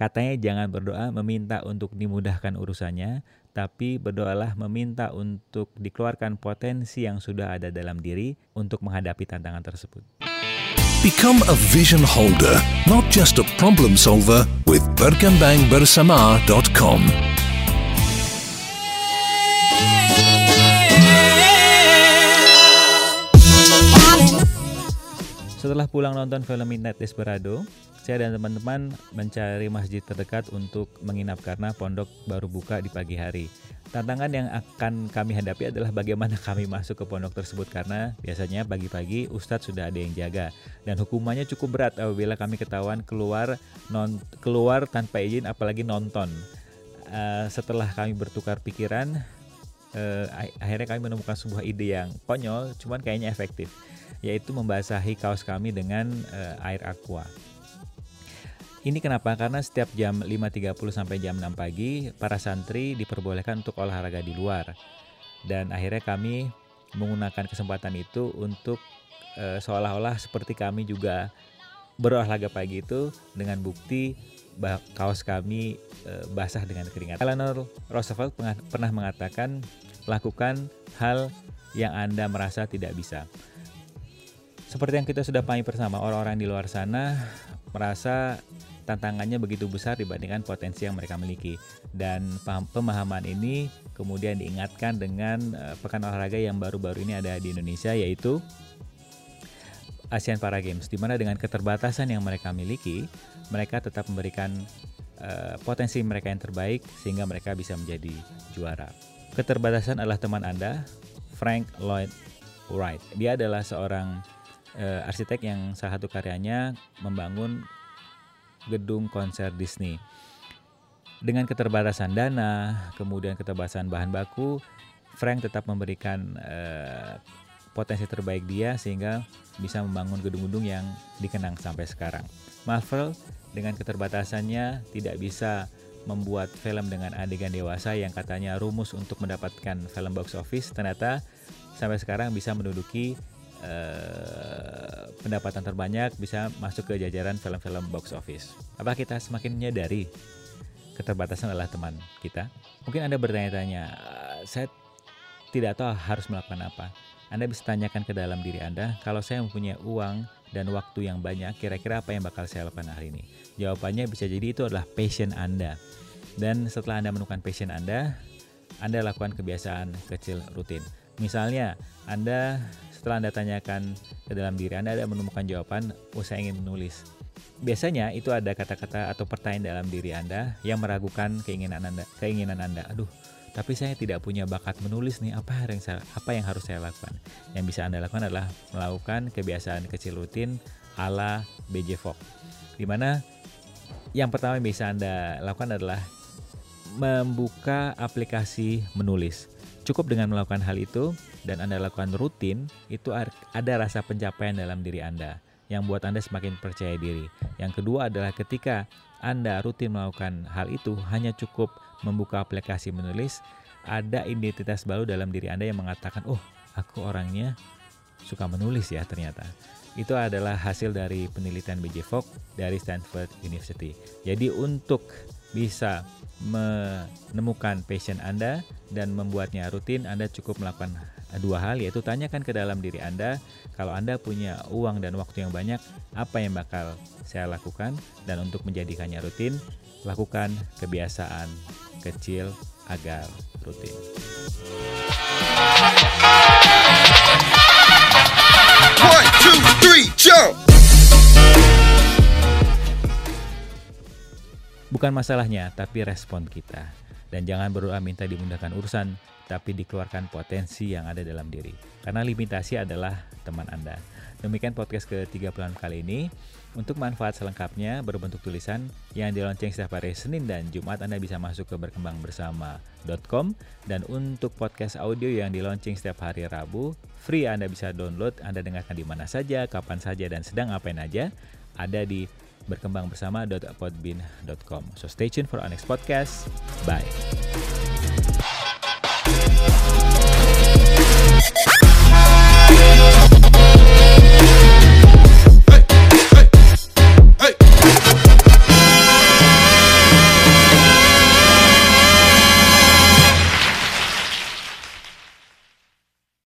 Katanya jangan berdoa meminta untuk dimudahkan urusannya, tapi berdoalah meminta untuk dikeluarkan potensi yang sudah ada dalam diri untuk menghadapi tantangan tersebut. Become a vision holder, not just a problem solver with berkembangbersama.com. Setelah pulang nonton film Midnight Desperado, saya dan teman-teman mencari masjid terdekat untuk menginap karena pondok baru buka di pagi hari. Tantangan yang akan kami hadapi adalah bagaimana kami masuk ke pondok tersebut karena biasanya pagi-pagi ustadz sudah ada yang jaga dan hukumannya cukup berat apabila kami ketahuan keluar non keluar tanpa izin apalagi nonton. Uh, setelah kami bertukar pikiran, uh, akhirnya kami menemukan sebuah ide yang konyol, cuman kayaknya efektif, yaitu membasahi kaos kami dengan uh, air aqua. Ini kenapa? Karena setiap jam 5.30 sampai jam 6 pagi, para santri diperbolehkan untuk olahraga di luar. Dan akhirnya kami menggunakan kesempatan itu untuk e, seolah-olah seperti kami juga berolahraga pagi itu dengan bukti kaos kami e, basah dengan keringat. Eleanor Roosevelt pernah mengatakan, lakukan hal yang Anda merasa tidak bisa. Seperti yang kita sudah pahami bersama, orang-orang di luar sana merasa tantangannya begitu besar dibandingkan potensi yang mereka miliki. Dan pemahaman ini kemudian diingatkan dengan uh, pekan olahraga yang baru-baru ini ada di Indonesia yaitu ASEAN Para Games di mana dengan keterbatasan yang mereka miliki, mereka tetap memberikan uh, potensi mereka yang terbaik sehingga mereka bisa menjadi juara. Keterbatasan adalah teman Anda, Frank Lloyd Wright. Dia adalah seorang uh, arsitek yang salah satu karyanya membangun gedung konser Disney. Dengan keterbatasan dana, kemudian keterbatasan bahan baku, Frank tetap memberikan uh, potensi terbaik dia sehingga bisa membangun gedung-gedung yang dikenang sampai sekarang. Marvel dengan keterbatasannya tidak bisa membuat film dengan adegan dewasa yang katanya rumus untuk mendapatkan film box office ternyata sampai sekarang bisa menduduki uh, pendapatan terbanyak bisa masuk ke jajaran film-film box office. Apa kita semakin menyadari keterbatasan adalah teman kita? Mungkin Anda bertanya-tanya, uh, saya tidak tahu harus melakukan apa. Anda bisa tanyakan ke dalam diri Anda, kalau saya mempunyai uang dan waktu yang banyak, kira-kira apa yang bakal saya lakukan hari ini? Jawabannya bisa jadi itu adalah passion Anda. Dan setelah Anda menemukan passion Anda, Anda lakukan kebiasaan kecil rutin. Misalnya, Anda setelah Anda tanyakan ke dalam diri Anda, Anda menemukan jawaban, oh saya ingin menulis. Biasanya itu ada kata-kata atau pertanyaan dalam diri Anda yang meragukan keinginan Anda. Keinginan Anda. Aduh, tapi saya tidak punya bakat menulis nih. Apa yang saya, apa yang harus saya lakukan? Yang bisa Anda lakukan adalah melakukan kebiasaan kecil rutin ala BJ Fogg. Di mana yang pertama yang bisa Anda lakukan adalah membuka aplikasi menulis. Cukup dengan melakukan hal itu dan Anda lakukan rutin, itu ada rasa pencapaian dalam diri Anda yang buat Anda semakin percaya diri. Yang kedua adalah ketika Anda rutin melakukan hal itu, hanya cukup membuka aplikasi menulis, ada identitas baru dalam diri Anda yang mengatakan, "Oh, aku orangnya suka menulis ya ternyata." Itu adalah hasil dari penelitian BJ Fogg dari Stanford University. Jadi untuk bisa menemukan passion Anda dan membuatnya rutin, Anda cukup melakukan dua hal yaitu tanyakan ke dalam diri Anda kalau Anda punya uang dan waktu yang banyak, apa yang bakal saya lakukan dan untuk menjadikannya rutin, lakukan kebiasaan kecil agar rutin. Bukan masalahnya, tapi respon kita. Dan jangan berdoa minta dimudahkan urusan, tapi dikeluarkan potensi yang ada dalam diri. Karena limitasi adalah teman Anda. Demikian podcast ke-30 kali ini. Untuk manfaat selengkapnya berbentuk tulisan yang dilonceng setiap hari Senin dan Jumat Anda bisa masuk ke berkembangbersama.com dan untuk podcast audio yang dilonceng setiap hari Rabu free Anda bisa download Anda dengarkan di mana saja, kapan saja dan sedang apain aja ada di berkembangbersama.podbean.com. So stay tuned for our next podcast. Bye.